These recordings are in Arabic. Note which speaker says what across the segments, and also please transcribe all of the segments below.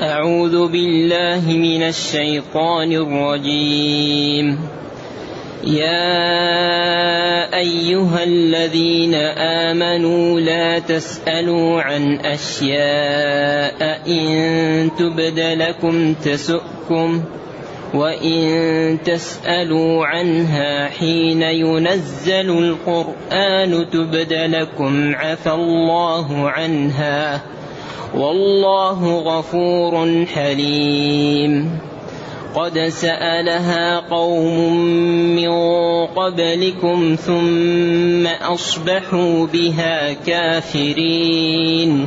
Speaker 1: أعوذ بالله من الشيطان الرجيم. يا أيها الذين آمنوا لا تسألوا عن أشياء إن تبد لكم تسؤكم وإن تسألوا عنها حين ينزل القرآن تبد لكم عفى الله عنها. والله غفور حليم. قد سألها قوم من قبلكم ثم أصبحوا بها كافرين.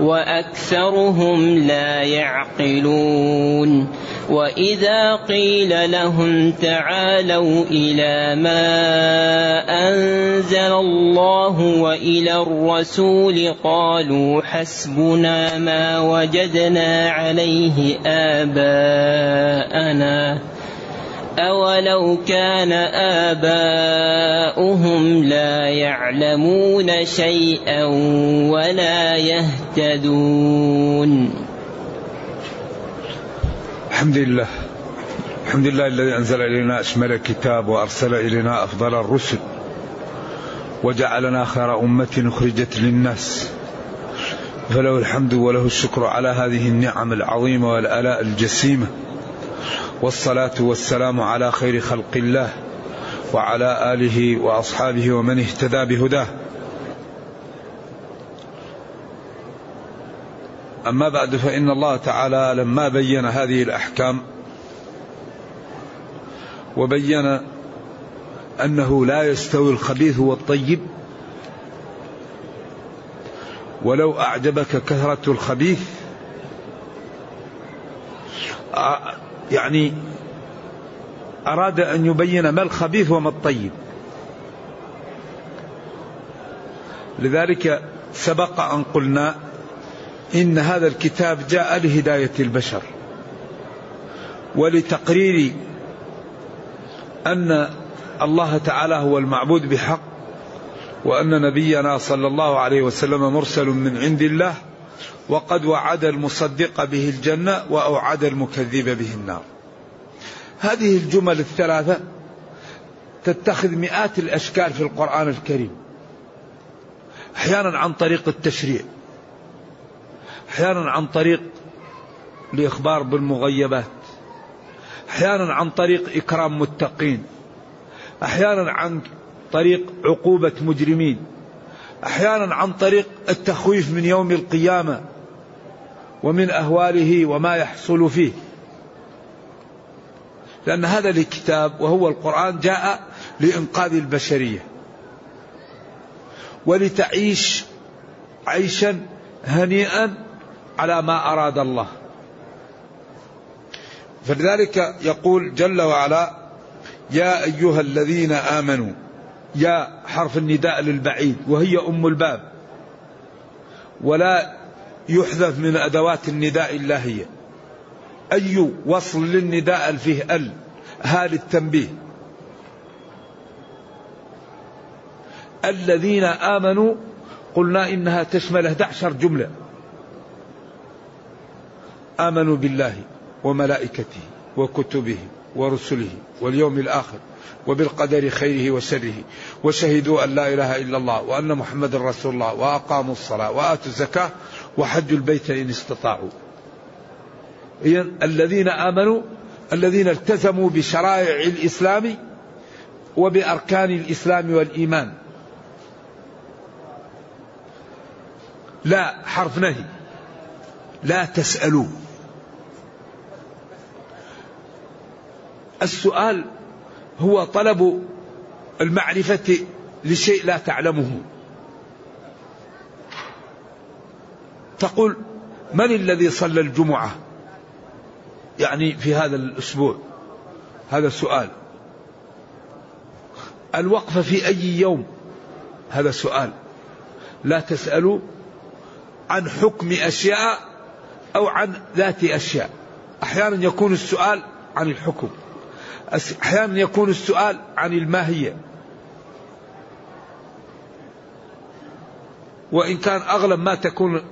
Speaker 1: وأكثرهم لا يعقلون وإذا قيل لهم تعالوا إلى ما أنزل الله وإلى الرسول قالوا حسبنا ما وجدنا عليه آباءنا أولو كان آباؤهم لا يعلمون شيئا ولا يهتدون.
Speaker 2: الحمد لله. الحمد لله الذي أنزل إلينا أشمل الكتاب وأرسل إلينا أفضل الرسل. وجعلنا خير أمة أخرجت للناس. فله الحمد وله الشكر على هذه النعم العظيمة والآلاء الجسيمة. والصلاة والسلام على خير خلق الله وعلى آله وأصحابه ومن اهتدى بهداه. أما بعد فإن الله تعالى لما بين هذه الأحكام وبين أنه لا يستوي الخبيث والطيب ولو أعجبك كثرة الخبيث يعني أراد أن يبين ما الخبيث وما الطيب. لذلك سبق أن قلنا إن هذا الكتاب جاء لهداية البشر ولتقرير أن الله تعالى هو المعبود بحق وأن نبينا صلى الله عليه وسلم مرسل من عند الله وقد وعد المصدق به الجنة وأوعد المكذب به النار. هذه الجمل الثلاثة تتخذ مئات الأشكال في القرآن الكريم. أحيانا عن طريق التشريع. أحيانا عن طريق الإخبار بالمغيبات أحيانا عن طريق إكرام متقين أحيانا عن طريق عقوبة مجرمين أحيانا عن طريق التخويف من يوم القيامة ومن أهواله وما يحصل فيه. لأن هذا الكتاب وهو القرآن جاء لإنقاذ البشرية ولتعيش عيشا هنيئا على ما أراد الله. فلذلك يقول جل وعلا يا أيها الذين آمنوا يا حرف النداء للبعيد وهي أم الباب. ولا يحذف من أدوات النداء إلا هي أي وصل للنداء فيه ال هال التنبيه الذين آمنوا قلنا إنها تشمل 11 جملة. آمنوا بالله وملائكته وكتبه ورسله واليوم الآخر وبالقدر خيره وشره. وشهدوا أن لا إله إلا الله وأن محمد رسول الله وأقاموا الصلاة وآتوا الزكاة وحجوا البيت إن استطاعوا. الذين آمنوا الذين التزموا بشرائع الإسلام وبأركان الإسلام والإيمان. لا حرف نهي. لا تسألوا. السؤال هو طلب المعرفة لشيء لا تعلمه. تقول من الذي صلى الجمعة؟ يعني في هذا الأسبوع. هذا سؤال. الوقف في أي يوم؟ هذا سؤال. لا تسألوا عن حكم أشياء أو عن ذات أشياء. أحيانا يكون السؤال عن الحكم. أحيانا يكون السؤال عن الماهية. وإن كان أغلب ما تكون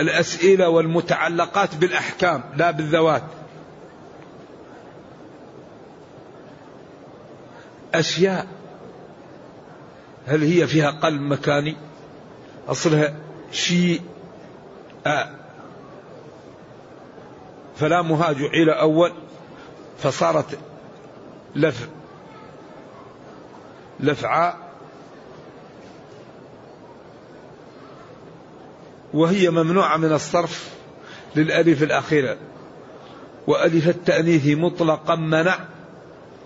Speaker 2: الأسئلة والمتعلقات بالأحكام لا بالذوات. أشياء. هل هي فيها قلب مكاني؟ أصلها شيء. آه فلا مهاج إلى أول. فصارت لف لفعاء وهي ممنوعة من الصرف للألف الأخيرة. وألف التأنيث مطلقا منع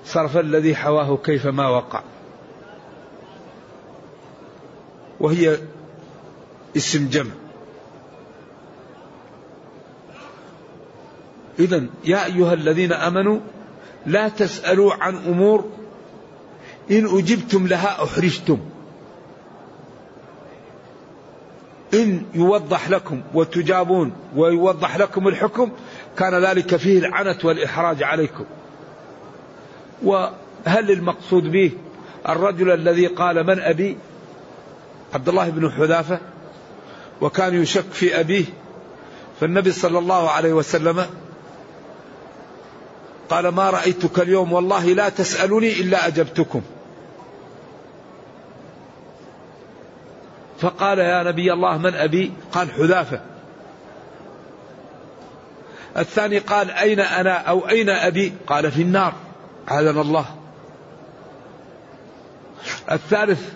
Speaker 2: صرف الذي حواه كيفما وقع. وهي اسم جمع. إذا يا أيها الذين آمنوا لا تسألوا عن أمور إن أجبتم لها أحرجتم. إن يوضح لكم وتجابون ويوضح لكم الحكم كان ذلك فيه العنت والإحراج عليكم. وهل المقصود به الرجل الذي قال من أبي؟ عبد الله بن حذافة. وكان يشك في أبيه. فالنبي صلى الله عليه وسلم قال ما رأيتك اليوم والله لا تسألني إلا أجبتكم. فقال يا نبي الله من أبي؟ قال حذافة. الثاني قال أين أنا أو أين أبي؟ قال في النار. عاذنا الله. الثالث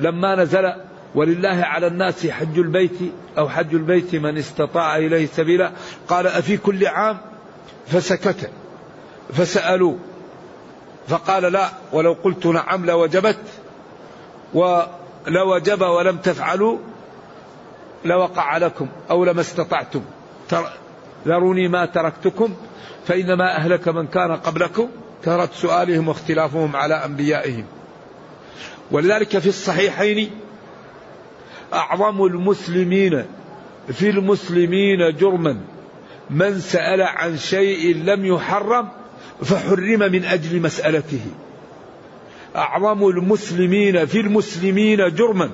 Speaker 2: لما نزل ولله على الناس حج البيت أو حج البيت من استطاع إليه سبيلا قال أفي كل عام؟ فسكت. فسألوا فقال لا ولو قلت نعم لوجبت ولوجب ولم تفعلوا لوقع لكم أو لما استطعتم. ذروني ما تركتكم فإنما أهلك من كان قبلكم كثرة سؤالهم واختلافهم على أنبيائهم. ولذلك في الصحيحين أعظم المسلمين في المسلمين جرما من سأل عن شيء لم يحرم فحرم من أجل مسألته. أعظم المسلمين في المسلمين جرما.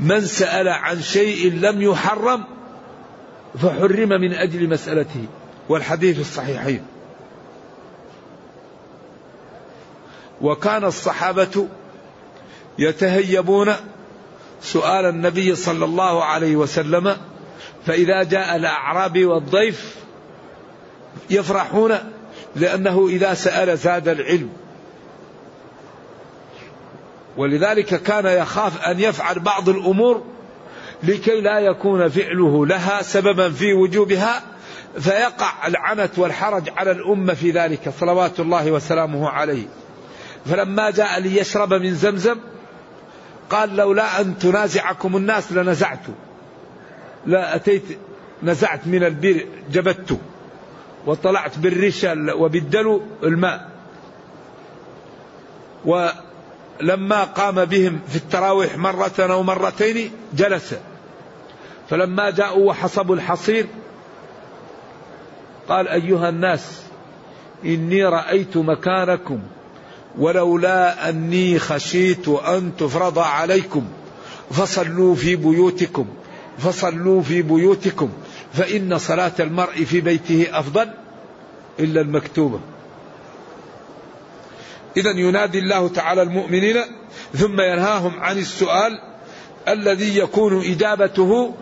Speaker 2: من سأل عن شيء لم يحرم فحرم من أجل مسألته. والحديث الصحيحين. وكان الصحابة يتهيبون سؤال النبي صلى الله عليه وسلم فإذا جاء الأعرابي والضيف يفرحون لأنه إذا سأل زاد العلم. ولذلك كان يخاف أن يفعل بعض الأمور لكي لا يكون فعله لها سببا في وجوبها فيقع العنت والحرج على الأمة في ذلك صلوات الله وسلامه عليه. فلما جاء ليشرب من زمزم قال لولا أن تنازعكم الناس لنزعت. لا أتيت نزعت من البير جبدت. وطلعت بالرشا وبالدلو الماء. ولما قام بهم في التراويح مرة أو مرتين جلس. فلما جاءوا وحصبوا الحصير قال أيها الناس إني رأيت مكانكم ولولا أني خشيت أن تفرض عليكم فصلوا في بيوتكم فصلوا في بيوتكم. فإن صلاة المرء في بيته أفضل إلا المكتوبة. إذا ينادي الله تعالى المؤمنين ثم ينهاهم عن السؤال الذي يكون إجابته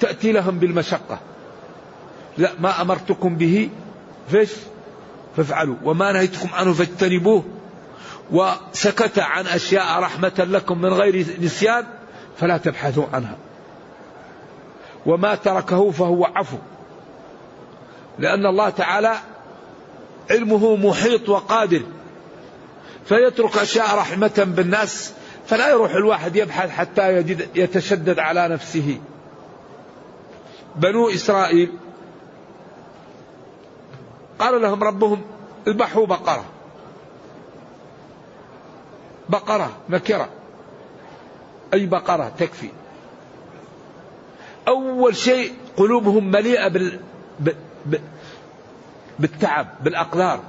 Speaker 2: تأتي لهم بالمشقة. لا ما أمرتكم به فيش فافعلوا. وما نهيتكم عنه فاجتنبوه. وسكت عن أشياء رحمة لكم من غير نسيان فلا تبحثوا عنها. وما تركه فهو عفو. لأن الله تعالى علمه محيط وقادر. فيترك أشياء رحمة بالناس فلا يروح الواحد يبحث حتى يجد يتشدد على نفسه. بنو إسرائيل قال لهم ربهم اذبحوا بقرة. بقرة نكرة أي بقرة تكفي؟ أول شيء قلوبهم مليئة بال... بالتعب بالأقدار.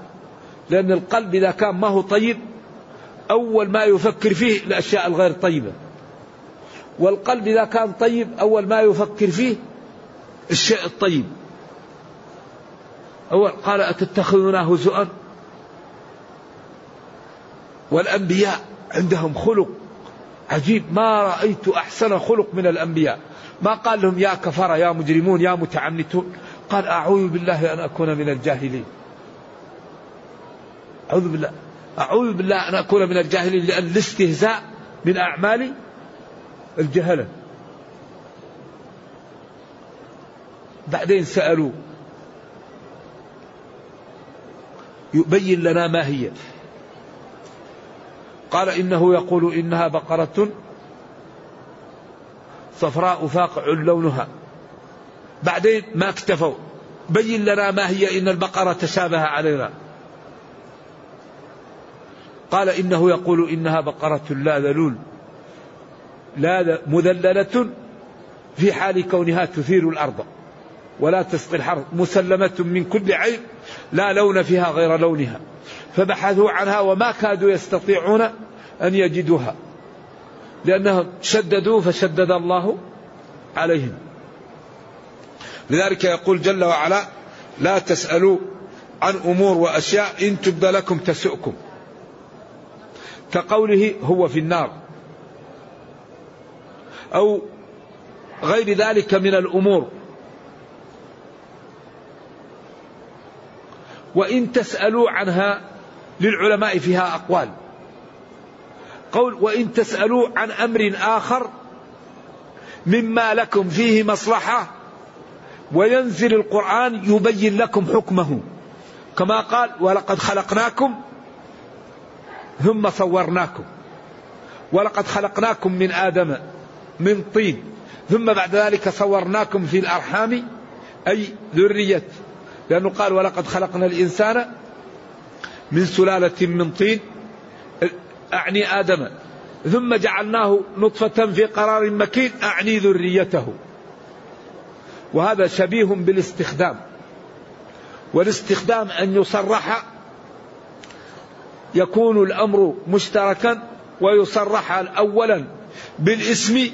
Speaker 2: لأن القلب إذا كان ما هو طيب أول ما يفكر فيه الأشياء الغير طيبة. والقلب إذا كان طيب أول ما يفكر فيه الشيء الطيب. أول قال أتتخذونه هزؤا؟ والأنبياء عندهم خلق. عجيب ما رأيت أحسن خلق من الأنبياء. ما قال لهم يا كفر يا مجرمون يا متعنتون. قال أعوذ بالله أن أكون من الجاهلين. أعوذ بالله أعوذ بالله أن أكون من الجاهلين لأن الاستهزاء من أعمال الجهلة. بعدين سألوا يبين لنا ما هي. قال إنه يقول إنها بقرة صفراء فاقع لونها. بعدين ما اكتفوا. بين لنا ما هي إن البقرة تشابه علينا. قال إنه يقول إنها بقرة لا ذلول. لا مذللة في حال كونها تثير الأرض. ولا تسقي الحرث مسلمة من كل عيب لا لون فيها غير لونها. فبحثوا عنها وما كادوا يستطيعون أن يجدوها. لأنهم شددوا فشدد الله عليهم. لذلك يقول جل وعلا لا تسألوا عن أمور وأشياء إن تبد لكم تسؤكم. كقوله هو في النار أو غير ذلك من الأمور. وإن تسألوا عنها للعلماء فيها أقوال. قول وإن تسألوا عن أمر آخر مما لكم فيه مصلحة وينزل القرآن يبين لكم حكمه. كما قال ولقد خلقناكم ثم صورناكم. ولقد خلقناكم من آدم من طين ثم بعد ذلك صورناكم في الأرحام أي ذرية. لأنه قال ولقد خلقنا الإنسان من سلالة من طين أعني آدم ثم جعلناه نطفة في قرار مكين أعني ذريته. وهذا شبيه بالاستخدام. والاستخدام أن يصرح يكون الأمر مشتركا ويصرح أولا بالاسم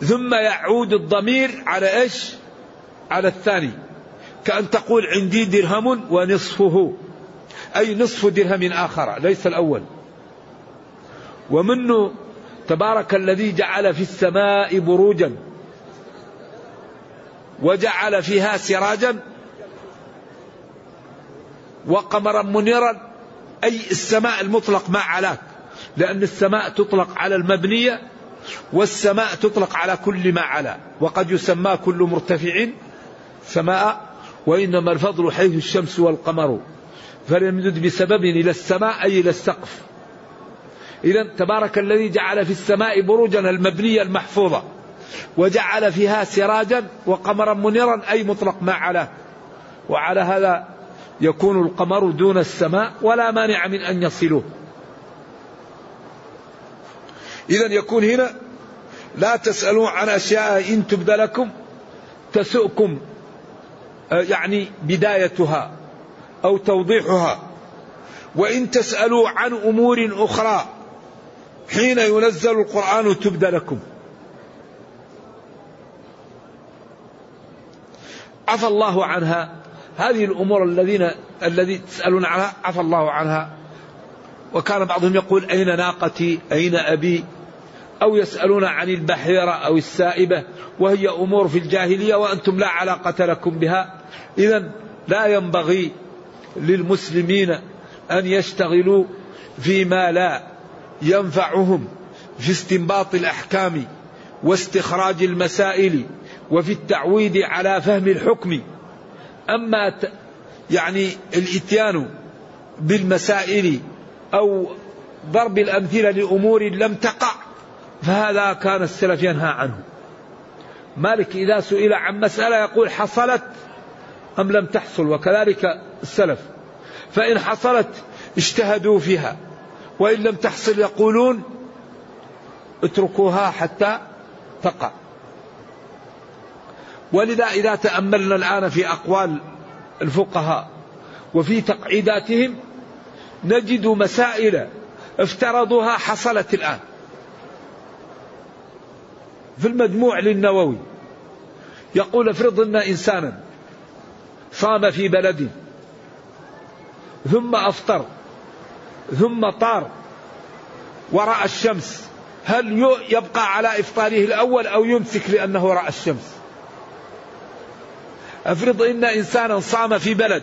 Speaker 2: ثم يعود الضمير على إيش؟ على الثاني. كأن تقول عندي درهم ونصفه. أي نصف درهم آخر ليس الأول. ومنه تبارك الذي جعل في السماء بروجا. وجعل فيها سراجا. وقمرا منيرا. أي السماء المطلق ما علاك لأن السماء تطلق على المبنية والسماء تطلق على كل ما علا وقد يسمى كل مرتفع سماء وإنما الفضل حيث الشمس والقمر. فليمدد بسبب إلى السماء أي إلى السقف. إذا تبارك الذي جعل في السماء بروجا المبنية المحفوظة وجعل فيها سراجا وقمرا منيرا أي مطلق ما علاه وعلى هذا يكون القمر دون السماء ولا مانع من أن يصلوه. إذا يكون هنا لا تسألوا عن أشياء إن تبد لكم تسؤكم. يعني بدايتها أو توضيحها. وإن تسألوا عن أمور أخرى حين ينزل القرآن تبد لكم. عفى الله عنها. هذه الأمور الذين الذي تسألون عنها عفى الله عنها. وكان بعضهم يقول أين ناقتي؟ أين أبي؟ أو يسألون عن البحيرة أو السائبة وهي أمور في الجاهلية وأنتم لا علاقة لكم بها. إذا لا ينبغي للمسلمين أن يشتغلوا فيما لا ينفعهم في استنباط الأحكام واستخراج المسائل وفي التعويد على فهم الحكم. أما يعني الإتيان بالمسائل أو ضرب الأمثلة لأمور لم تقع فهذا كان السلف ينهى عنه. مالك إذا سئل عن مسألة يقول حصلت أم لم تحصل وكذلك السلف. فإن حصلت اجتهدوا فيها وإن لم تحصل يقولون اتركوها حتى تقع. ولذا إذا تأملنا الآن في أقوال الفقهاء وفي تقعيداتهم نجد مسائل افترضوها حصلت الآن. في المجموع للنووي. يقول افرض ان انسانا صام في بلد ثم افطر ثم طار وراى الشمس هل يبقى على إفطاره الأول أو يمسك لأنه رأى الشمس؟ افرض إن إنسانا صام في بلد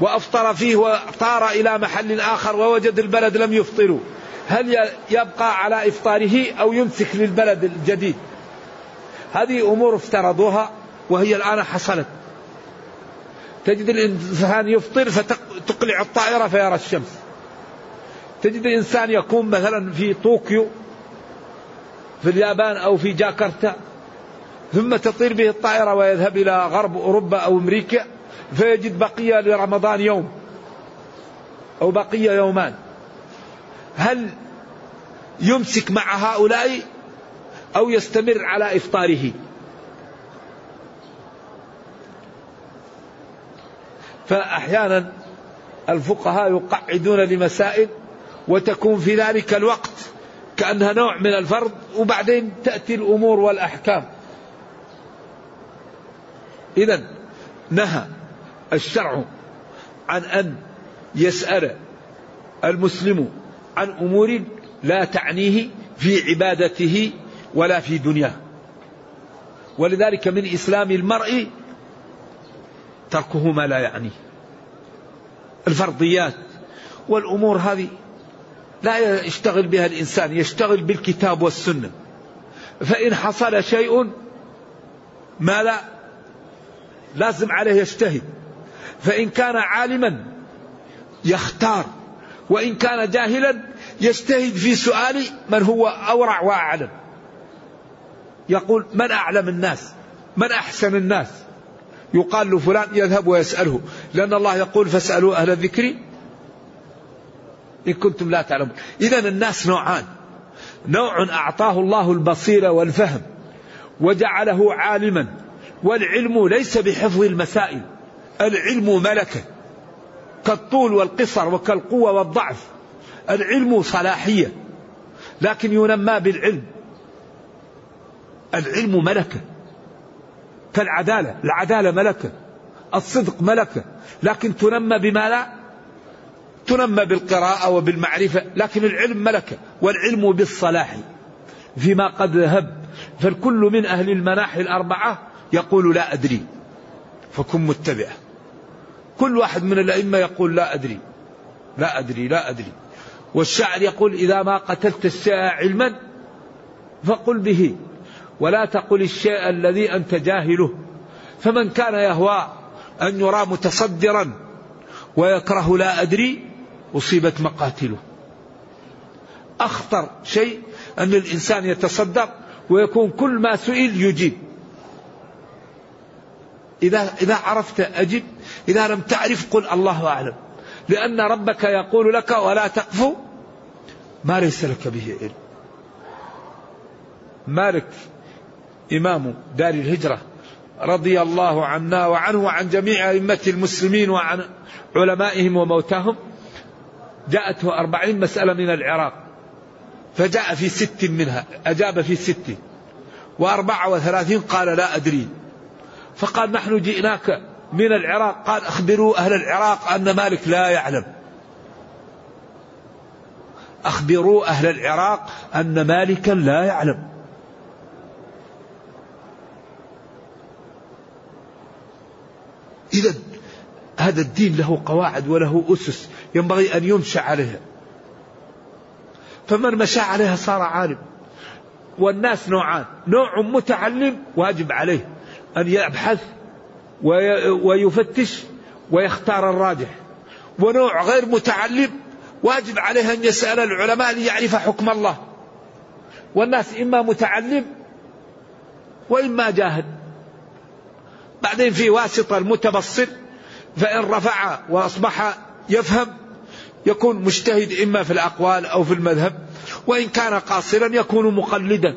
Speaker 2: وأفطر فيه وطار إلى محل آخر ووجد البلد لم يفطروا هل يبقى على إفطاره أو يمسك للبلد الجديد؟ هذه أمور افترضوها وهي الآن حصلت. تجد الإنسان يفطر فتقلع الطائرة فيرى الشمس. تجد الإنسان يكون مثلا في طوكيو في اليابان أو في جاكرتا ثم تطير به الطائرة ويذهب إلى غرب أوروبا أو أمريكا فيجد بقية لرمضان يوم أو بقية يومان. هل يمسك مع هؤلاء أو يستمر على إفطاره؟ فأحيانا الفقهاء يقعدون لمسائل وتكون في ذلك الوقت كأنها نوع من الفرض وبعدين تأتي الأمور والأحكام. إذا نهى الشرع عن أن يسأل المسلم عن أمور لا تعنيه في عبادته ولا في دنياه. ولذلك من إسلام المرء تركه ما لا يعنيه الفرضيات والأمور هذه لا يشتغل بها الإنسان يشتغل بالكتاب والسنة. فإن حصل شيء ما لا لازم عليه يجتهد. فإن كان عالما يختار وإن كان جاهلا يجتهد في سؤال من هو أورع وأعلم. يقول من أعلم الناس؟ من أحسن الناس؟ يقال له فلان يذهب ويسأله. لأن الله يقول فاسألوا أهل الذكر إن كنتم لا تعلمون. إذا الناس نوعان. نوع أعطاه الله البصيرة والفهم وجعله عالما. والعلم ليس بحفظ المسائل. العلم ملكه كالطول والقصر وكالقوة والضعف. العلم صلاحية لكن ينمى بالعلم. العلم ملكة. كالعدالة العدالة ملكة الصدق ملكة. لكن تنمى بما لا؟ تنمى بالقراءة وبالمعرفة لكن العلم ملكة والعلم بالصلاح. فيما قد ذهب فالكل من أهل المناحي الأربعة يقول لا أدري فكن متبعه كل واحد من الأئمة يقول لا أدري. لا أدري لا أدري. والشاعر يقول إذا ما قتلت الشيء علما فقل به ولا تقل الشيء الذي أنت جاهله. فمن كان يهوى أن يرى متصدرا ويكره لا أدري أصيبت مقاتله. أخطر شيء أن الإنسان يتصدر ويكون كل ما سئل يجيب. إذا إذا عرفت أجب إذا لم تعرف قل الله أعلم. لأن ربك يقول لك ولا تقف ما ليس لك به علم. مالك إمام دار الهجرة رضي الله عنا وعنه وعن جميع أئمة المسلمين وعن علمائهم وموتاهم. جاءته أربعين مسألة من العراق. فجاء في ست منها أجاب في ست. وأربعة وثلاثين قال لا أدري. فقال نحن جئناك من العراق قال أخبروا أهل العراق أن مالك لا يعلم. أخبروا أهل العراق أن مالكا لا يعلم. إذا هذا الدين له قواعد وله أسس ينبغي أن يمشى عليها. فمن مشى عليها صار عالم. والناس نوعان نوع متعلم واجب عليه أن يبحث ويفتش ويختار الراجح. ونوع غير متعلم واجب عليه أن يسأل العلماء ليعرف حكم الله. والناس إما متعلم وإما جاهل. بعدين في واسطة المتبصر فإن رفع وأصبح يفهم يكون مجتهد إما في الأقوال أو في المذهب وإن كان قاصرا يكون مقلدا.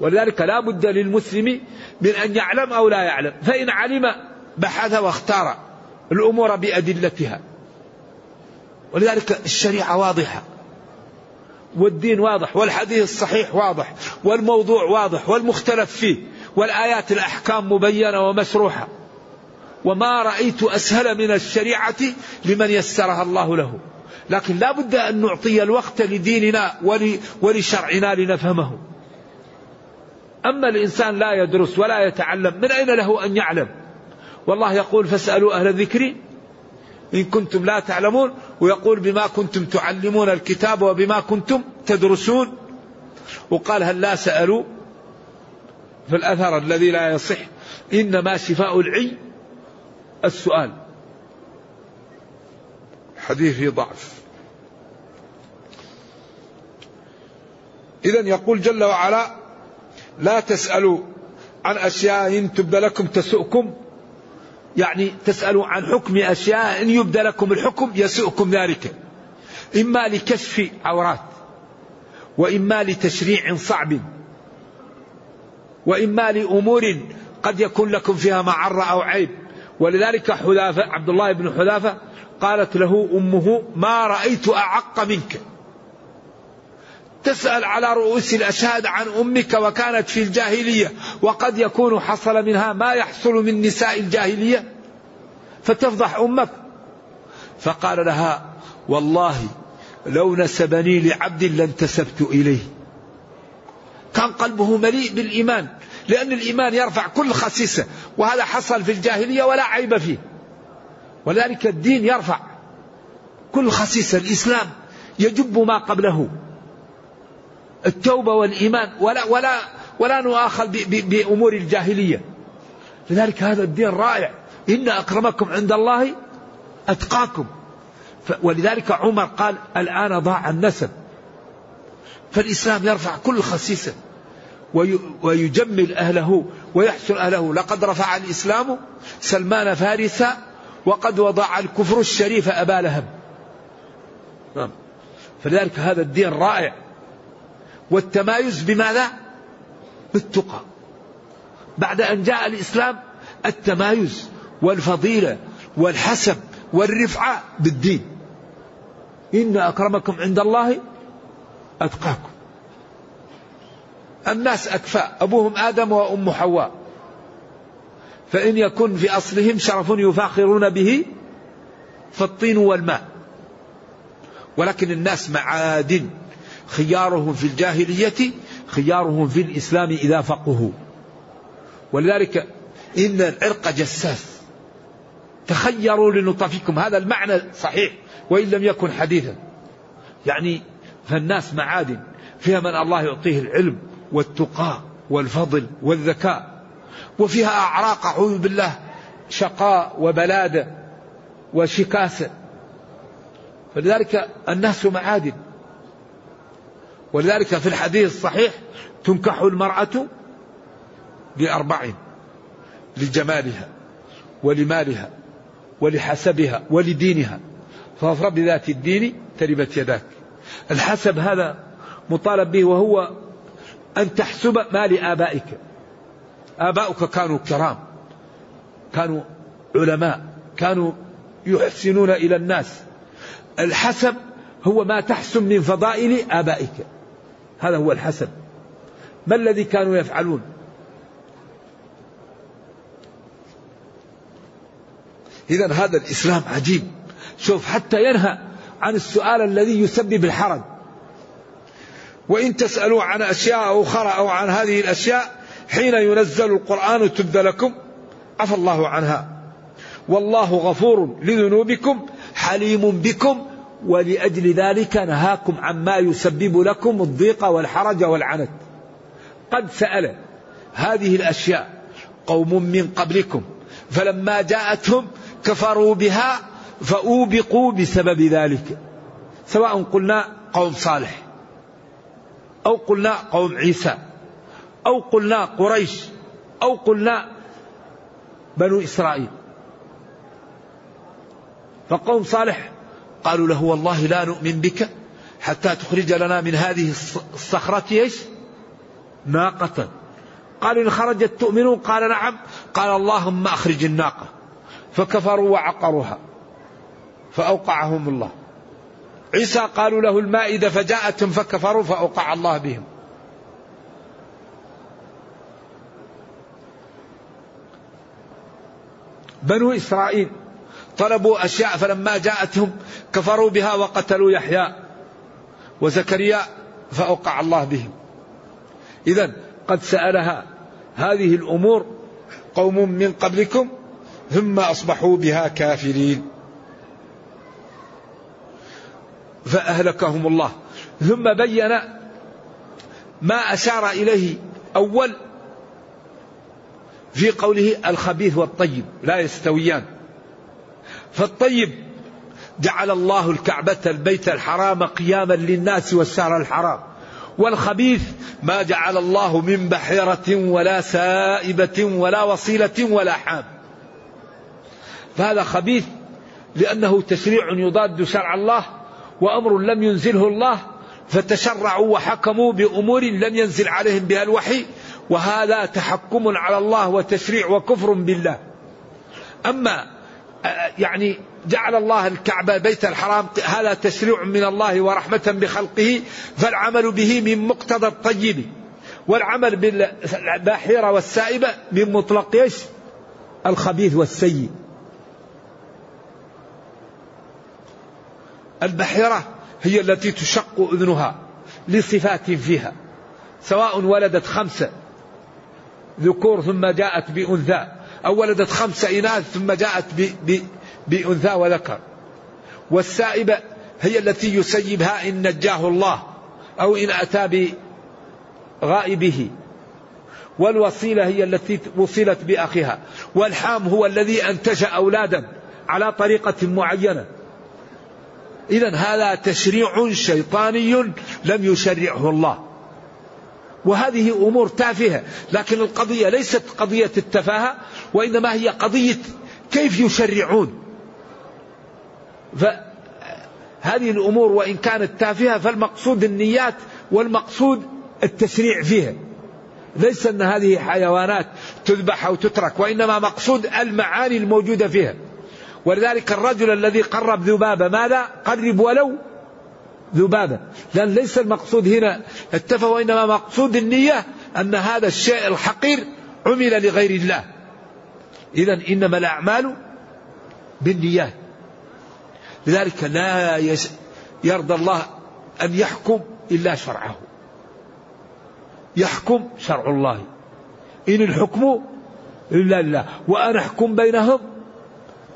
Speaker 2: ولذلك لا بد للمسلم من أن يعلم أو لا يعلم. فإن علم بحث واختار الأمور بأدلتها. ولذلك الشريعة واضحة. والدين واضح والحديث الصحيح واضح والموضوع واضح والمختلف فيه والآيات الأحكام مبينة ومشروحة. وما رأيت أسهل من الشريعة لمن يسرها الله له. لكن لا بد أن نعطي الوقت لديننا ولشرعنا لنفهمه. أما الإنسان لا يدرس ولا يتعلم من أين له أن يعلم؟ والله يقول فاسألوا أهل الذكر إن كنتم لا تعلمون. ويقول بما كنتم تعلمون الكتاب وبما كنتم تدرسون. وقال هل لا سألوا؟ في الأثر الذي لا يصح إنما شفاء العي السؤال. حديث ضعف. إذا يقول جل وعلا لا تسألوا عن أشياء إن تبد لكم تسؤكم. يعني تسألوا عن حكم أشياء إن يبدى لكم الحكم يسؤكم ذلك. إما لكشف عورات وإما لتشريع صعب وإما لأمور قد يكون لكم فيها معرة أو عيب. ولذلك حذافة عبد الله بن حذافة قالت له أمه ما رأيت أعق منك. تسأل على رؤوس الأشهاد عن أمك وكانت في الجاهلية وقد يكون حصل منها ما يحصل من نساء الجاهلية؟ فتفضح أمك. فقال لها والله لو نسبني لعبد لانتسبت إليه. كان قلبه مليء بالإيمان لأن الإيمان يرفع كل خسيسة وهذا حصل في الجاهلية ولا عيب فيه. ولذلك الدين يرفع كل خسيسة. الإسلام يجب ما قبله. التوبة والإيمان ولا ولا ولا نؤاخذ بأمور الجاهلية. لذلك هذا الدين رائع. إن أكرمكم عند الله أتقاكم. ولذلك عمر قال الآن ضاع النسب. فالإسلام يرفع كل خسيسة. ويجمل أهله ويحسن أهله. لقد رفع الإسلام سلمان فارسا وقد وضع الكفر الشريف أبا لهب. نعم. فلذلك هذا الدين رائع. والتمايز بماذا؟ بالتقى. بعد أن جاء الإسلام التمايز والفضيلة والحسب والرفعة بالدين. إن أكرمكم عند الله أتقاكم. الناس أكفاء أبوهم آدم وأم حواء. فإن يكن في أصلهم شرف يفاخرون به فالطين والماء. ولكن الناس معادن. خيارهم في الجاهلية خيارهم في الإسلام إذا فقهوا. ولذلك إن العرق جساس. تخيروا لنطفكم هذا المعنى صحيح وإن لم يكن حديثا. يعني فالناس معادن فيها من الله يعطيه العلم والتقى والفضل والذكاء وفيها أعراق أعوذ بالله شقاء وبلادة وشكاسة. فلذلك الناس معادن. ولذلك في الحديث الصحيح تنكح المرأة بأربع لجمالها ولمالها ولحسبها ولدينها. فاظفر بذات الدين تربت يداك. الحسب هذا مطالب به وهو أن تحسب ما لآبائك آباؤك كانوا كرام كانوا علماء كانوا يحسنون إلى الناس. الحسب هو ما تحسن من فضائل آبائك. هذا هو الحسب ما الذي كانوا يفعلون؟ إذا هذا الإسلام عجيب. شوف حتى ينهى عن السؤال الذي يسبب الحرج. وإن تسألوا عن أشياء أخرى أو عن هذه الأشياء حين ينزل القرآن تبد لكم عفى الله عنها. والله غفور لذنوبكم حليم بكم ولأجل ذلك نهاكم عما يسبب لكم الضيق والحرج والعنت. قد سأل هذه الأشياء قوم من قبلكم فلما جاءتهم كفروا بها فأوبقوا بسبب ذلك. سواء قلنا قوم صالح أو قلنا قوم عيسى أو قلنا قريش أو قلنا بنو إسرائيل. فقوم صالح قالوا له والله لا نؤمن بك حتى تخرج لنا من هذه الصخرة إيش؟ ناقة. قالوا إن خرجت تؤمنون قال نعم. قال اللهم أخرج الناقة. فكفروا وعقروها. فأوقعهم الله. عيسى قالوا له المائدة فجاءتهم فكفروا فأوقع الله بهم. بنو إسرائيل طلبوا أشياء فلما جاءتهم كفروا بها وقتلوا يحيى وزكريا فأوقع الله بهم. إذا قد سألها هذه الأمور قوم من قبلكم ثم أصبحوا بها كافرين. فأهلكهم الله. ثم بين ما أشار إليه أول في قوله الخبيث والطيب لا يستويان. فالطيب جعل الله الكعبة البيت الحرام قياما للناس والشهر الحرام والخبيث ما جعل الله من بحيرة ولا سائبة ولا وصيلة ولا حام. فهذا خبيث لأنه تشريع يضاد شرع الله وأمر لم ينزله الله فتشرعوا وحكموا بأمور لم ينزل عليهم بها الوحي وهذا تحكم على الله وتشريع وكفر بالله. أما يعني جعل الله الكعبة بيت الحرام هذا تشريع من الله ورحمة بخلقه فالعمل به من مقتضى الطيب والعمل بالباحرة والسائبة من مطلق إيش؟ الخبيث والسيء البحيرة هي التي تشق أذنها لصفات فيها سواء ولدت خمسة ذكور ثم جاءت بأنثى أو ولدت خمسة إناث ثم جاءت بأنثى وذكر. والسائبة هي التي يسيبها إن نجاه الله أو إن أتى بغائبه. والوصيلة هي التي وصلت بأخيها. والحام هو الذي أنتج أولادا على طريقة معينة. إذا هذا تشريع شيطاني لم يشرعه الله. وهذه أمور تافهة لكن القضية ليست قضية التفاهة وإنما هي قضية كيف يشرعون. فهذه الأمور وإن كانت تافهة فالمقصود النيات والمقصود التشريع فيها. ليس أن هذه حيوانات تذبح أو تترك وإنما مقصود المعاني الموجودة فيها. ولذلك الرجل الذي قرب ذبابة ماذا؟ قرب ولو ذبابة. لأن ليس المقصود هنا التفة وإنما مقصود النية أن هذا الشيء الحقير عمل لغير الله. إذا إنما الأعمال بالنيات لذلك لا يرضى الله أن يحكم إلا شرعه. يحكم شرع الله. إن الحكم إلا الله وأن أحكم بينهم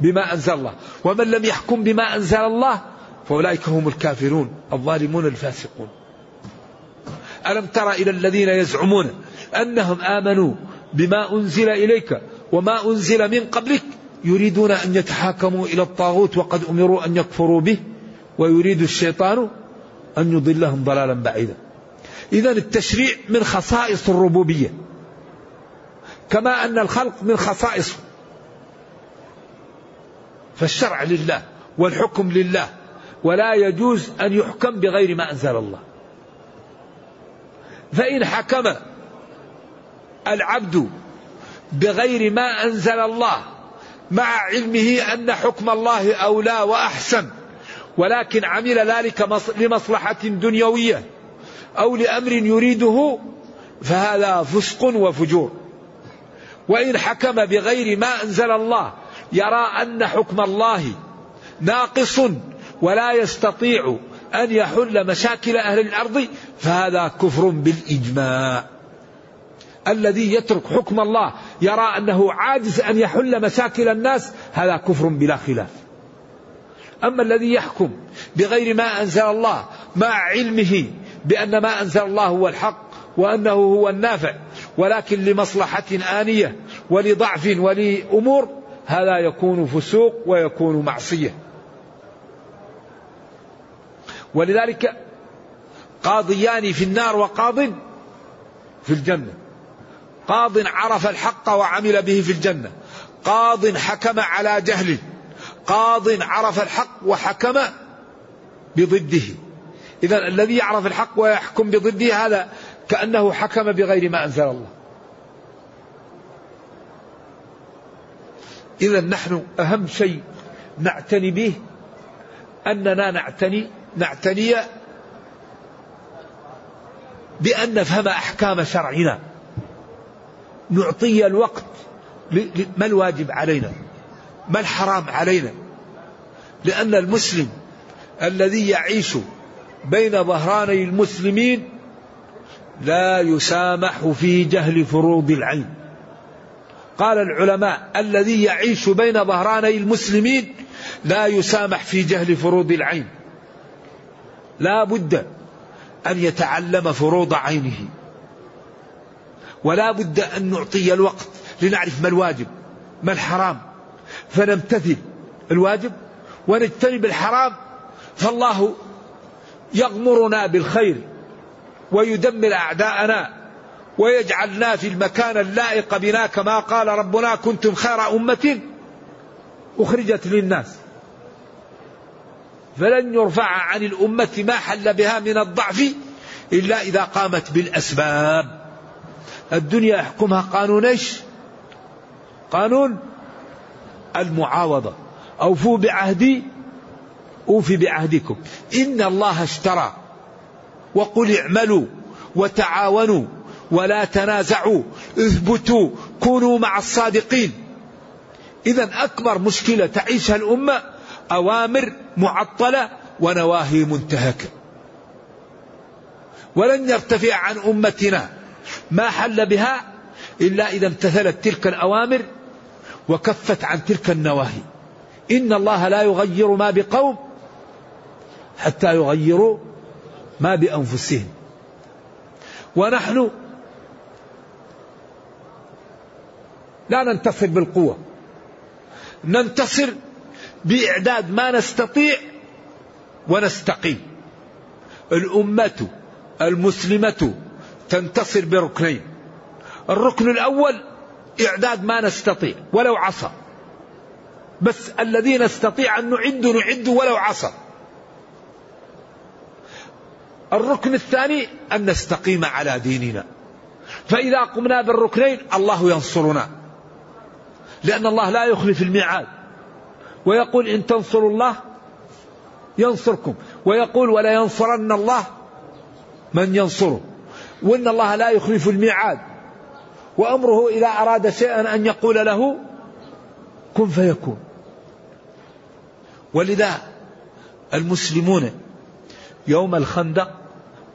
Speaker 2: بما أنزل الله. ومن لم يحكم بما أنزل الله فأولئك هم الكافرون الظالمون الفاسقون. ألم تر إلى الذين يزعمون أنهم آمنوا بما أنزل إليك وما أنزل من قبلك يريدون أن يتحاكموا إلى الطاغوت وقد أمروا أن يكفروا به ويريد الشيطان أن يضلهم ضلالا بعيدا. إذا التشريع من خصائص الربوبية. كما أن الخلق من خصائصه فالشرع لله والحكم لله. ولا يجوز أن يحكم بغير ما أنزل الله. فإن حكم العبد بغير ما أنزل الله مع علمه أن حكم الله أولى وأحسن ولكن عمل ذلك لمصلحة دنيوية أو لأمر يريده فهذا فسق وفجور. وإن حكم بغير ما أنزل الله يرى أن حكم الله ناقص ولا يستطيع أن يحل مشاكل أهل الأرض فهذا كفر بالإجماع. الذي يترك حكم الله يرى أنه عاجز أن يحل مشاكل الناس هذا كفر بلا خلاف. أما الذي يحكم بغير ما أنزل الله مع علمه بأن ما أنزل الله هو الحق وأنه هو النافع ولكن لمصلحة آنية ولضعف ولأمور هذا يكون فسوق ويكون معصية. ولذلك قاضيان في النار وقاض في الجنة. قاض عرف الحق وعمل به في الجنة. قاض حكم على جهل قاض عرف الحق وحكم بضده. إذا الذي يعرف الحق ويحكم بضده هذا كأنه حكم بغير ما أنزل الله. إذا نحن أهم شيء نعتني به أننا نعتني نعتني بأن نفهم أحكام شرعنا. نعطي الوقت ما الواجب علينا؟ ما الحرام علينا؟ لأن المسلم الذي يعيش بين ظهراني المسلمين لا يسامح في جهل فروض العين قال العلماء الذي يعيش بين ظهراني المسلمين لا يسامح في جهل فروض العين لا بد أن يتعلم فروض عينه. ولا بد أن نعطي الوقت لنعرف ما الواجب ما الحرام. فنمتثل الواجب ونجتنب الحرام. فالله يغمرنا بالخير ويدمر أعداءنا ويجعلنا في المكان اللائق بنا كما قال ربنا كنتم خير أمة أخرجت للناس. فلن يرفع عن الأمة ما حل بها من الضعف إلا إذا قامت بالأسباب. الدنيا يحكمها قانون إيش؟ قانون المعاوضة. أوفوا بعهدي أوفي بعهدكم. إن الله اشترى وقل اعملوا وتعاونوا ولا تنازعوا اثبتوا كونوا مع الصادقين. إذا أكبر مشكلة تعيشها الأمة أوامر معطلة ونواهي منتهكة ولن يرتفع عن أمتنا. ما حل بها إلا إذا امتثلت تلك الأوامر وكفت عن تلك النواهي. إن الله لا يغير ما بقوم حتى يغيروا ما بأنفسهم. ونحن لا ننتصر بالقوة. ننتصر بإعداد ما نستطيع ونستقيم. الأمة المسلمة تنتصر بركنين. الركن الأول إعداد ما نستطيع ولو عصى بس الذي نستطيع أن نعد نعد ولو عصى الركن الثاني أن نستقيم على ديننا. فإذا قمنا بالركنين الله ينصرنا. لأن الله لا يخلف الميعاد. ويقول إن تنصروا الله ينصركم ويقول ولا ينصرن الله من ينصره وإن الله لا يخلف الميعاد وأمره إذا أراد شيئا أن يقول له كن فيكون. ولذا المسلمون يوم الخندق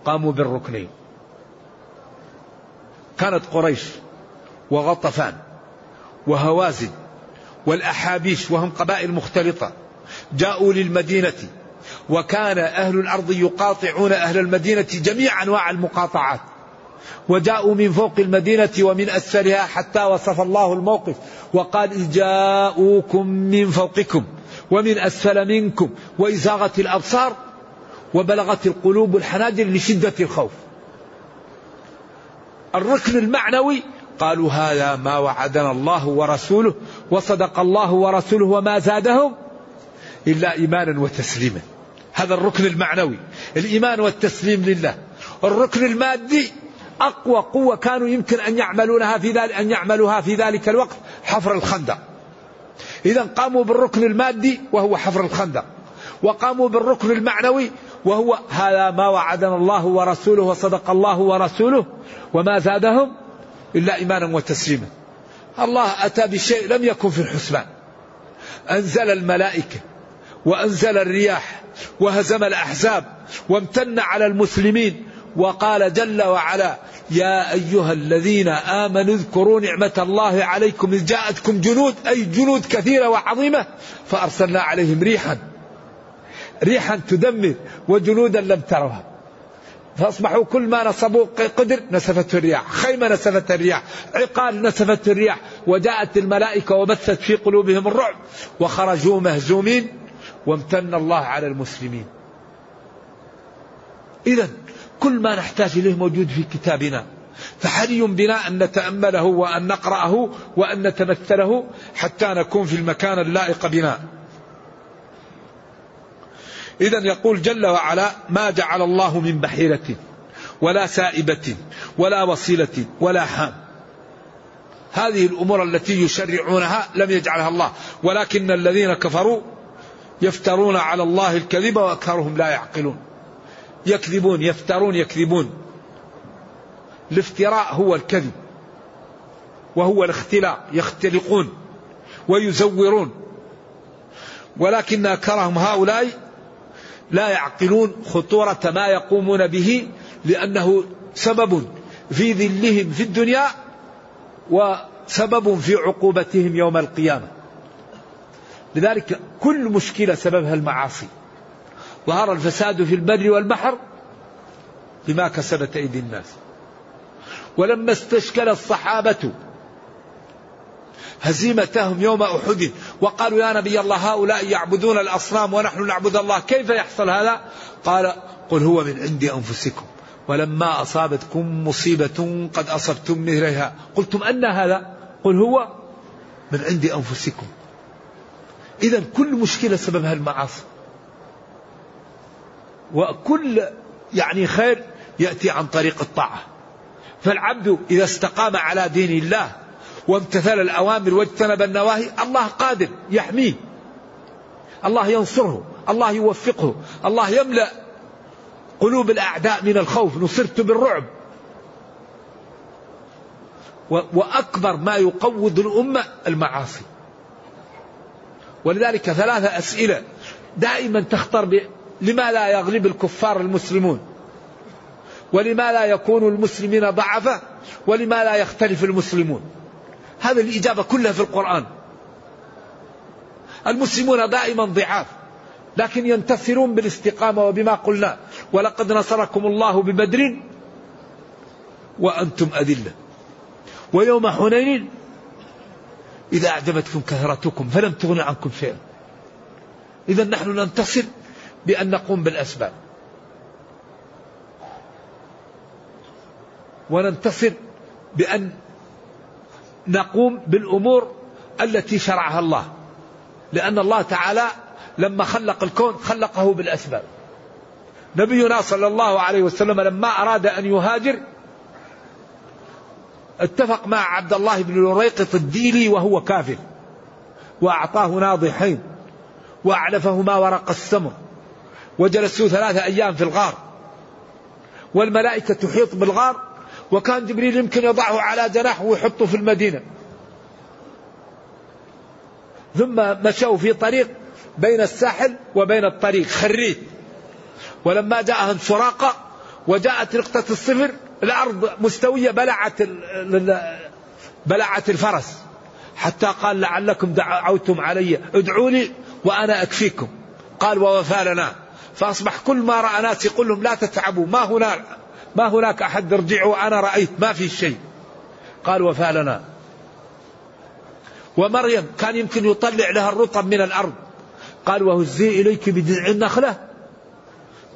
Speaker 2: قاموا بالركنين. كانت قريش وغطفان وهوازن والأحابيش وهم قبائل مختلطة جاءوا للمدينة وكان أهل الأرض يقاطعون أهل المدينة جميع أنواع المقاطعات. وجاءوا من فوق المدينة ومن أسفلها حتى وصف الله الموقف وقال جاءوكم من فوقكم ومن أسفل منكم وإزاغت الأبصار وبلغت القلوب الحناجر لشدة الخوف. الركن المعنوي قالوا هذا ما وعدنا الله ورسوله وصدق الله ورسوله وما زادهم إلا إيمانا وتسليما. هذا الركن المعنوي. الإيمان والتسليم لله. الركن المادي أقوى قوة كانوا يمكن أن يعملونها في ذلك أن يعملوها في ذلك الوقت. حفر الخندق. إذا قاموا بالركن المادي وهو حفر الخندق. وقاموا بالركن المعنوي وهو هذا ما وعدنا الله ورسوله وصدق الله ورسوله وما زادهم إلا إيمانا وتسليما. الله أتى بشيء لم يكن في الحسبان. أنزل الملائكة وأنزل الرياح وهزم الأحزاب وامتن على المسلمين وقال جل وعلا يا أيها الذين آمنوا اذكروا نعمة الله عليكم إذ جاءتكم جنود أي جنود كثيرة وعظيمة فأرسلنا عليهم ريحا ريحا تدمر وجنودا لم تروها. فأصبحوا كل ما نصبوا قدر نسفته الرياح خيمة نسفت الرياح عقال نسفت الرياح وجاءت الملائكة وبثت في قلوبهم الرعب وخرجوا مهزومين وامتن الله على المسلمين. إذا كل ما نحتاج إليه موجود في كتابنا. فحري بنا أن نتأمله وأن نقرأه وأن نتمثله حتى نكون في المكان اللائق بنا. إذا يقول جل وعلا ما جعل الله من بحيرة ولا سائبة ولا وصيلة ولا حام. هذه الأمور التي يشرعونها لم يجعلها الله. ولكن الذين كفروا يفترون على الله الكذب وأكثرهم لا يعقلون. يكذبون يفترون يكذبون. الافتراء هو الكذب وهو الاختلاق يختلقون ويزورون. ولكن أكثرهم هؤلاء لا يعقلون خطورة ما يقومون به لأنه سبب في ذلهم في الدنيا وسبب في عقوبتهم يوم القيامة. لذلك كل مشكلة سببها المعاصي. ظهر الفساد في البر والبحر بما كسبت أيدي الناس. ولما استشكل الصحابة هزيمتهم يوم أحد وقالوا يا نبي الله هؤلاء يعبدون الأصنام ونحن نعبد الله كيف يحصل هذا؟ قال قل هو من عند أنفسكم. ولما أصابتكم مصيبة قد أصبتم مثلها قلتم أن هذا؟ قل هو من عند أنفسكم. إذا كل مشكلة سببها المعاصي. وكل يعني خير يأتي عن طريق الطاعة. فالعبد إذا استقام على دين الله وامتثل الأوامر واجتنب النواهي الله قادر يحميه. الله ينصره الله يوفقه الله يملأ قلوب الأعداء من الخوف نصرت بالرعب. وأكبر ما يقوض الأمة المعاصي. ولذلك ثلاثة أسئلة دائما تخطر ب... لما لا يغلب الكفار المسلمون؟ ولما لا يكون المسلمين ضعفة ولما لا يختلف المسلمون؟ هذه الإجابة كلها في القرآن. المسلمون دائما ضعاف لكن ينتصرون بالاستقامة وبما قلنا. ولقد نصركم الله ببدر وأنتم أذلة. ويوم حنين إذا أعجبتكم كثرتكم فلم تغن عنكم شيئا. إذا نحن ننتصر بأن نقوم بالأسباب. وننتصر بأن نقوم بالأمور التي شرعها الله. لأن الله تعالى لما خلق الكون خلقه بالأسباب. نبينا صلى الله عليه وسلم لما أراد أن يهاجر اتفق مع عبد الله بن الريقط الديلي وهو كافر. وأعطاه ناضحين وأعلفهما ورق السمر وجلسوا ثلاثة أيام في الغار. والملائكة تحيط بالغار وكان جبريل يمكن يضعه على جناح ويحطه في المدينة. ثم مشوا في طريق بين الساحل وبين الطريق خريت ولما جاءهم سراقة وجاءت رقة الصفر الأرض مستوية بلعت بلعت الفرس. حتى قال لعلكم دعوتم علي ادعوا لي وأنا أكفيكم. قال ووفى لنا. فأصبح كل ما رأى ناس يقول لهم لا تتعبوا ما هناك ما هناك أحد ارجعوا أنا رأيت ما في شيء. قال وفى لنا. ومريم كان يمكن يطلع لها الرطب من الأرض. قال وهزي إليك بجذع النخلة.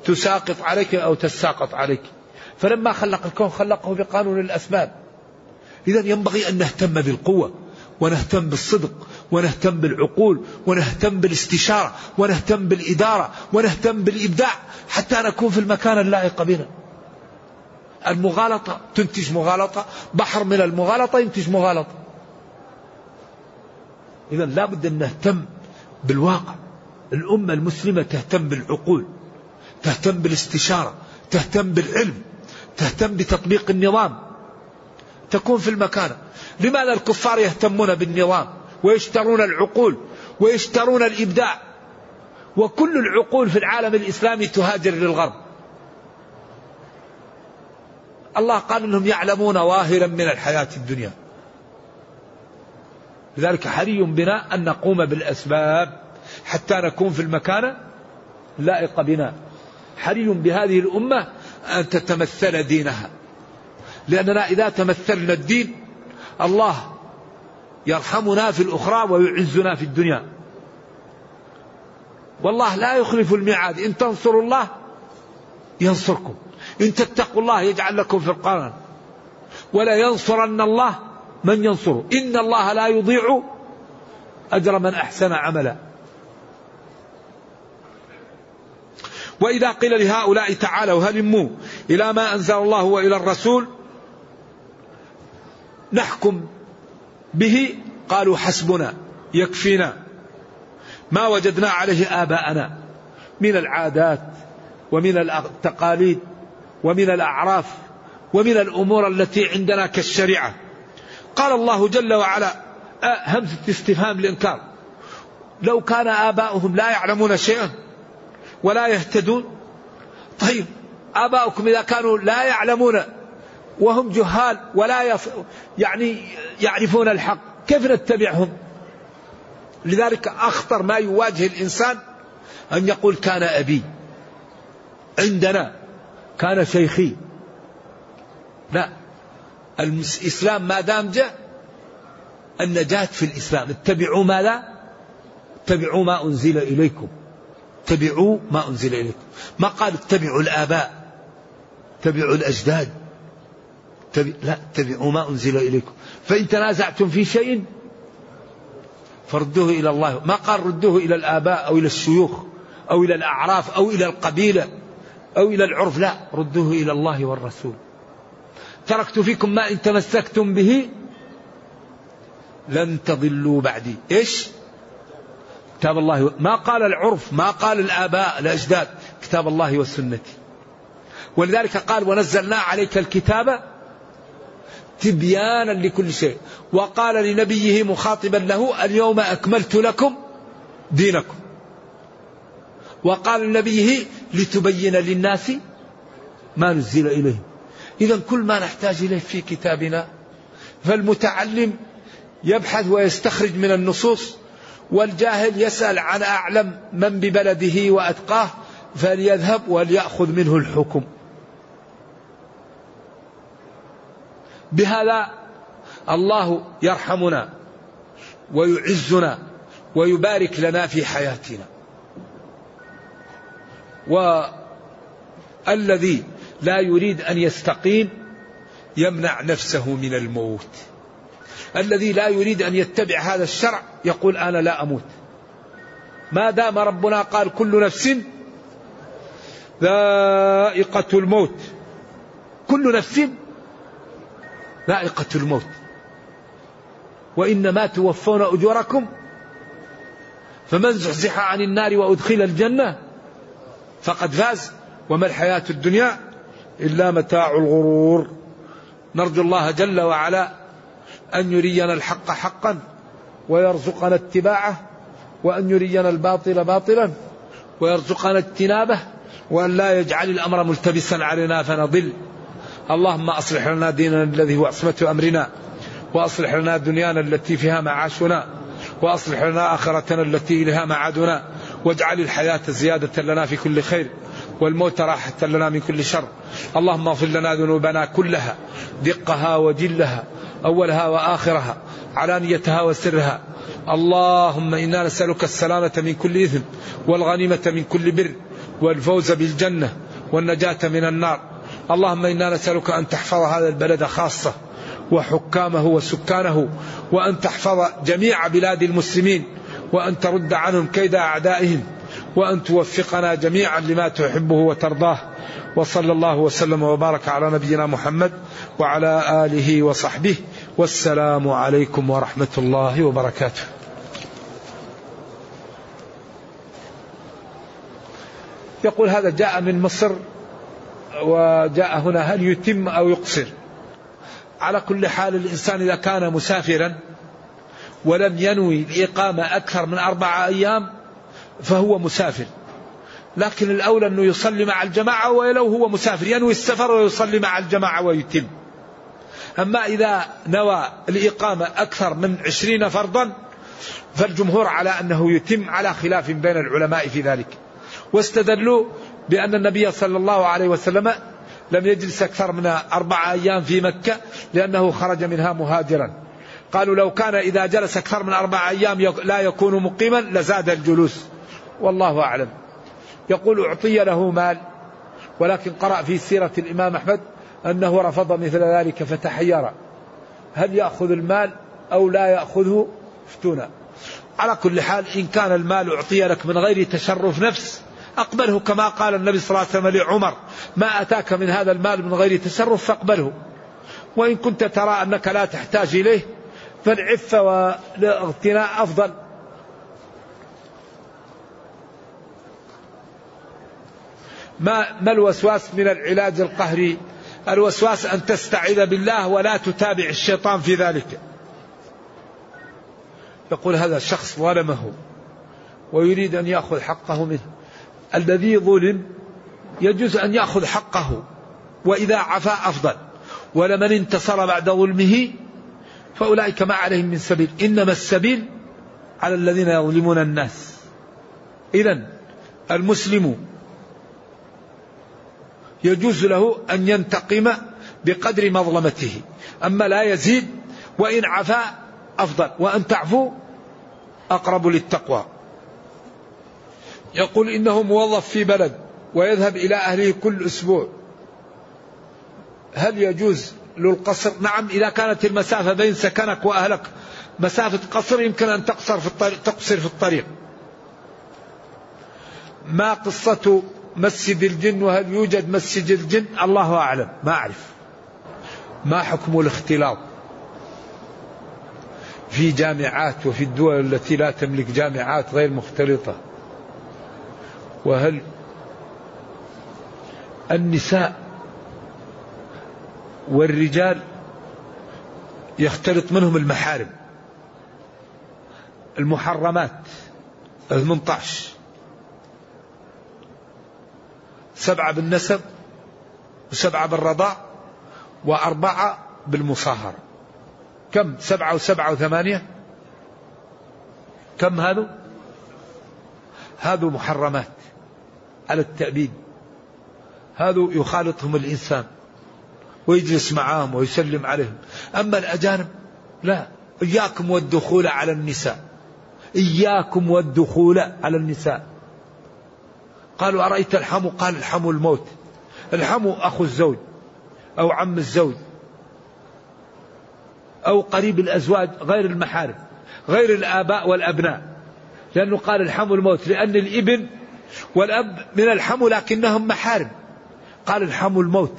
Speaker 2: تساقط عليك أو تساقط عليك. فلما خلق الكون خلقه بقانون الأسباب. إذا ينبغي أن نهتم بالقوة ونهتم بالصدق ونهتم بالعقول ونهتم بالاستشارة ونهتم بالإدارة ونهتم بالإبداع حتى نكون في المكان اللائق بنا. المغالطة. تنتج مغالطة. بحر من المغالطة ينتج مغالطة. إذا لابد أن نهتم بالواقع. الأمة المسلمة تهتم بالعقول تهتم بالاستشارة تهتم بالعلم تهتم بتطبيق النظام. تكون في المكان. لماذا الكفار يهتمون بالنظام؟ ويشترون العقول ويشترون الإبداع. وكل العقول في العالم الإسلامي تهاجر للغرب. الله قال إنهم يعلمون ظاهرا من الحياة الدنيا. لذلك حري بنا أن نقوم بالأسباب حتى نكون في المكانه لائقه بنا. حري بهذه الأمة أن تتمثل دينها. لأننا إذا تمثلنا الدين الله يرحمنا في الأخرى ويعزنا في الدنيا. والله لا يخلف الميعاد إن تنصروا الله ينصركم إن تتقوا الله يجعل لكم فرقانا ولا ينصرن الله من ينصره. إن الله لا يضيع أجر من أحسن عملا. وإذا قيل لهؤلاء تعالوا هلموا إلى ما أنزل الله وإلى الرسول نحكم به. قالوا حسبنا يكفينا. ما وجدنا عليه آباءنا. من العادات ومن التقاليد. ومن الأعراف ومن الأمور التي عندنا كالشريعة. قال الله جل وعلا همزة استفهام الإنكار. لو كان آباؤهم لا يعلمون شيئا ولا يهتدون طيب آباؤكم إذا كانوا لا يعلمون وهم جهال ولا يف... يعني يعرفون الحق كيف نتبعهم؟ لذلك أخطر ما يواجه الإنسان أن يقول كان أبي عندنا كان شيخي. لا الإسلام ما دام جاء النجاة في الإسلام. اتبعوا ما لا اتبعوا ما أنزل إليكم. اتبعوا ما أنزل إليكم. ما قال اتبعوا الآباء اتبعوا الأجداد. لا اتبعوا ما أنزل إليكم. فإن تنازعتم في شيء فردوه إلى الله. ما قال ردوه إلى الآباء أو إلى الشيوخ أو إلى الأعراف أو إلى القبيلة. أو إلى العرف لا ردوه إلى الله والرسول. تركت فيكم ما إن تمسكتم به لن تضلوا بعدي. إيش؟ كتاب الله ما قال العرف ما قال الآباء الأجداد كتاب الله والسنة ولذلك قال ونزلنا عليك الكتاب تبيانا لكل شيء وقال لنبيه مخاطبا له اليوم أكملت لكم دينكم وقال لنبيه لتبين للناس ما نزل إليهم إذا كل ما نحتاج إليه في كتابنا فالمتعلم يبحث ويستخرج من النصوص والجاهل يسأل عن أعلم من ببلده وأتقاه فليذهب وليأخذ منه الحكم. بهذا الله يرحمنا ويعزنا ويبارك لنا في حياتنا. والذي لا يريد أن يستقيم يمنع نفسه من الموت. الذي لا يريد أن يتبع هذا الشرع يقول أنا لا أموت. ما دام ربنا قال كل نفس ذائقة الموت. كل نفس ذائقة الموت. وإنما توفون أجوركم فمن زحزح عن النار وأدخل الجنة فقد فاز وما الحياة الدنيا إلا متاع الغرور. نرجو الله جل وعلا أن يرينا الحق حقا ويرزقنا اتباعه وأن يرينا الباطل باطلا ويرزقنا اجتنابه وأن لا يجعل الأمر ملتبسا علينا فنضل. اللهم أصلح لنا ديننا الذي هو عصمة أمرنا وأصلح لنا دنيانا التي فيها معاشنا وأصلح لنا آخرتنا التي إليها معادنا. واجعل الحياة زيادة لنا في كل خير والموت راحة لنا من كل شر. اللهم اغفر لنا ذنوبنا كلها دقها وجلها أولها وآخرها علانيتها وسرها. اللهم إنا نسألك السلامة من كل إثم والغنيمة من كل بر والفوز بالجنة والنجاة من النار. اللهم إنا نسألك أن تحفظ هذا البلد خاصة وحكامه وسكانه وأن تحفظ جميع بلاد المسلمين. وأن ترد عنهم كيد أعدائهم وأن توفقنا جميعا لما تحبه وترضاه. وصلى الله وسلم وبارك على نبينا محمد وعلى آله وصحبه. والسلام عليكم ورحمة الله وبركاته. يقول هذا جاء من مصر وجاء هنا هل يتم أو يقصر؟ على كل حال الإنسان إذا كان مسافرا ولم ينوي الإقامة أكثر من أربعة أيام فهو مسافر. لكن الأولى أنه يصلي مع الجماعة ولو هو مسافر ينوي السفر ويصلي مع الجماعة ويتم. أما إذا نوى الإقامة أكثر من عشرين فرضا فالجمهور على أنه يتم على خلاف بين العلماء في ذلك. واستدلوا بأن النبي صلى الله عليه وسلم لم يجلس أكثر من أربعة أيام في مكة لأنه خرج منها مهاجرا. قالوا لو كان إذا جلس أكثر من أربعة أيام لا يكون مقيما لزاد الجلوس. والله أعلم. يقول أعطي له مال ولكن قرأ في سيرة الإمام أحمد أنه رفض مثل ذلك فتحير. هل يأخذ المال أو لا يأخذه؟ افتونا. على كل حال إن كان المال أعطي لك من غير تشرف نفس أقبله كما قال النبي صلى الله عليه وسلم لعمر. ما أتاك من هذا المال من غير تشرف فاقبله. وإن كنت ترى أنك لا تحتاج إليه فالعفة والاغتناء أفضل. ما ما الوسواس من العلاج القهري؟ الوسواس أن تستعيذ بالله ولا تتابع الشيطان في ذلك. يقول هذا الشخص ظلمه ويريد أن يأخذ حقه منه. الذي ظلم يجوز أن يأخذ حقه وإذا عفا أفضل. ولمن انتصر بعد ظلمه فأولئك ما عليهم من سبيل. إنما السبيل على الذين يظلمون الناس. إذا المسلم يجوز له أن ينتقم بقدر مظلمته. أما لا يزيد وإن عفا أفضل. وأن تعفو أقرب للتقوى. يقول إنه موظف في بلد ويذهب إلى أهله كل أسبوع. هل يجوز له القصر. نعم إذا كانت المسافة بين سكنك وأهلك مسافة قصر يمكن أن تقصر في الطريق تقصر في الطريق. ما قصة مسجد الجن وهل يوجد مسجد الجن؟ الله أعلم ما أعرف. ما حكم الاختلاط في جامعات وفي الدول التي لا تملك جامعات غير مختلطة؟ وهل النساء والرجال يختلط منهم المحارم. المحرمات 18 سبعة بالنسب وسبعة بالرضاع وأربعة بالمصاهرة. كم؟ سبعة وسبعة وثمانية. كم هذا هذا محرمات على التأبيد. هذا يخالطهم الإنسان. ويجلس معهم ويسلم عليهم. أما الأجانب لا. إياكم والدخول على النساء. إياكم والدخول على النساء. قالوا أرأيت الحمو؟ قال الحمو الموت. الحمو أخو الزوج أو عم الزوج أو قريب الأزواج غير المحارم غير الآباء والأبناء. لأنه قال الحمو الموت لأن الإبن والأب من الحمو لكنهم محارم. قال الحمو الموت.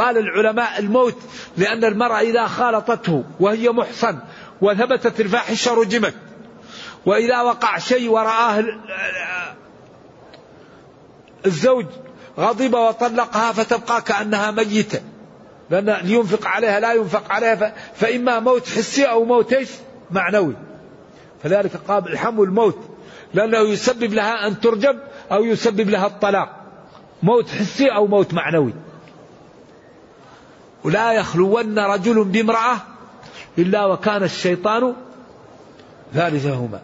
Speaker 2: قال العلماء الموت لأن المرأة إذا خالطته وهي محصن وثبتت الفاحشة رجمت وإذا وقع شيء ورآه الزوج غضب وطلقها فتبقى كأنها ميتة. لأن لينفق عليها لا ينفق عليها فإما موت حسي أو موت إيش؟ معنوي. فذلك قام الحم الموت. لأنه يسبب لها أن ترجم أو يسبب لها الطلاق. موت حسي أو موت معنوي. ولا يخلون رجل بامرأة إلا وكان الشيطان ثالثهما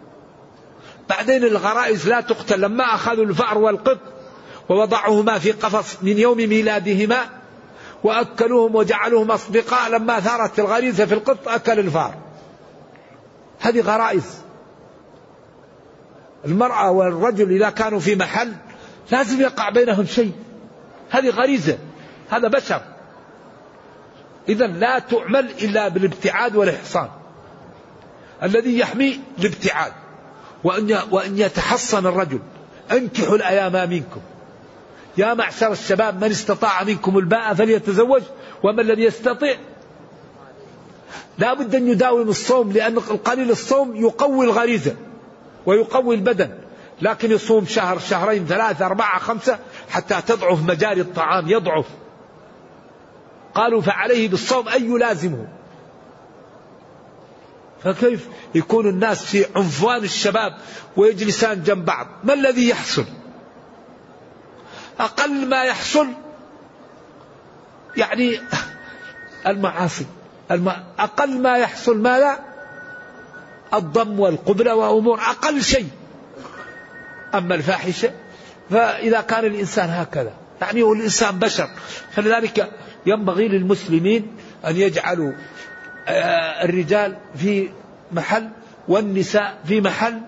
Speaker 2: بعدين الغرائز لا تقتل. لما أخذوا الفأر والقط ووضعهما في قفص من يوم ميلادهما وأكلوهم وجعلوهم أصدقاء لما ثارت الغريزة في القط أكل الفأر. هذه غرائز. المرأة والرجل إذا كانوا في محل لازم يقع بينهم شيء. هذه غريزة. هذا بشر. إذا لا تعمل إلا بالابتعاد والإحصان. الذي يحمي الابتعاد. وأن وأن يتحصن الرجل. أنكحوا الأيام منكم. يا معشر الشباب من استطاع منكم الباء فليتزوج ومن لم يستطع لا بد أن يداوم الصوم لأن القليل الصوم يقوي الغريزة ويقوي البدن. لكن يصوم شهر شهرين ثلاثة أربعة خمسة حتى تضعف مجاري الطعام يضعف. قالوا فعليه بالصوم أي يلازمه. فكيف يكون الناس في عنفوان الشباب ويجلسان جنب بعض؟ ما الذي يحصل؟ أقل ما يحصل يعني المعاصي. الم... أقل ما يحصل ماذا؟ الضم والقبلة وأمور. أقل شيء. أما الفاحشة فإذا كان الإنسان هكذا يعني هو الإنسان بشر فلذلك ينبغي للمسلمين أن يجعلوا آه، الرجال في محل والنساء في محل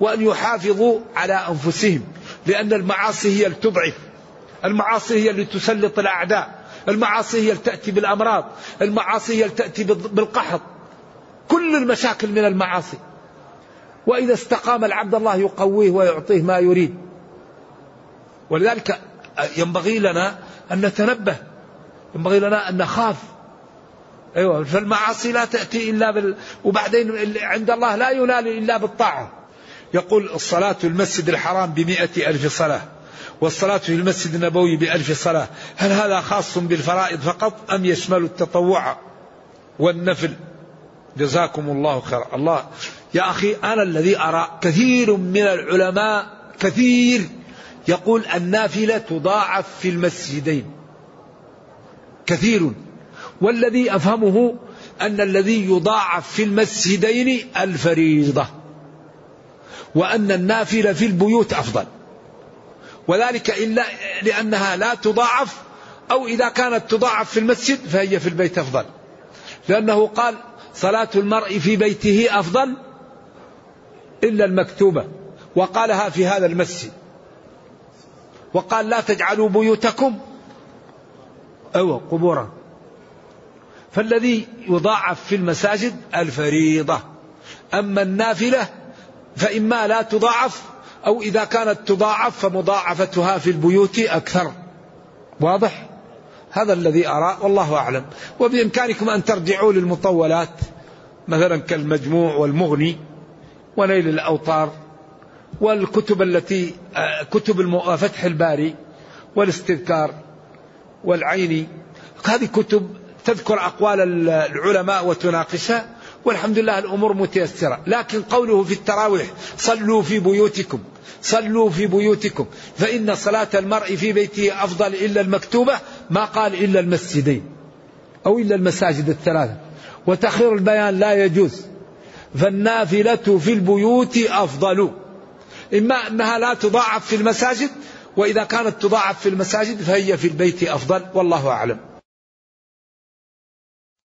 Speaker 2: وأن يحافظوا على أنفسهم لأن المعاصي هي اللي تضعف المعاصي هي اللي تسلط الأعداء المعاصي هي تأتي بالأمراض المعاصي هي تأتي بالقحط. كل المشاكل من المعاصي. وإذا استقام العبد الله يقويه ويعطيه ما يريد. ولذلك ينبغي لنا أن نتنبه ينبغي لنا أن نخاف. أيوة فالمعاصي لا تأتي إلا بال... وبعدين عند الله لا ينال إلا بالطاعة. يقول الصلاة في المسجد الحرام بمئة ألف صلاة والصلاة في المسجد النبوي بألف صلاة. هل هذا خاص بالفرائض فقط أم يشمل التطوع والنفل؟ جزاكم الله خيرا. الله يا أخي أنا الذي أرى كثير من العلماء كثير يقول النافلة تضاعف في المسجدين. كثير. والذي أفهمه أن الذي يضاعف في المسجدين الفريضة وأن النافلة في البيوت أفضل. وذلك إلا لأنها لا تضاعف أو إذا كانت تضاعف في المسجد فهي في البيت أفضل. لأنه قال صلاة المرء في بيته أفضل إلا المكتوبة. وقالها في هذا المسجد. وقال لا تجعلوا بيوتكم أو قبورا. فالذي يضاعف في المساجد الفريضة. أما النافلة فإما لا تضاعف أو إذا كانت تضاعف فمضاعفتها في البيوت أكثر. واضح؟ هذا الذي أرى والله أعلم. وبإمكانكم أن ترجعوا للمطولات مثلا كالمجموع والمغني ونيل الأوطار والكتب التي آه، كتب فتح الباري والاستذكار. والعيني هذه كتب تذكر أقوال العلماء وتناقشها والحمد لله الأمور متيسرة. لكن قوله في التراويح صلوا في بيوتكم صلوا في بيوتكم فإن صلاة المرء في بيته أفضل إلا المكتوبة ما قال إلا المسجدين أو إلا المساجد الثلاثة. وتخير البيان لا يجوز. فالنافلة في البيوت أفضل. إما أنها لا تضاعف في المساجد وإذا كانت تضاعف في المساجد فهي في البيت أفضل والله أعلم.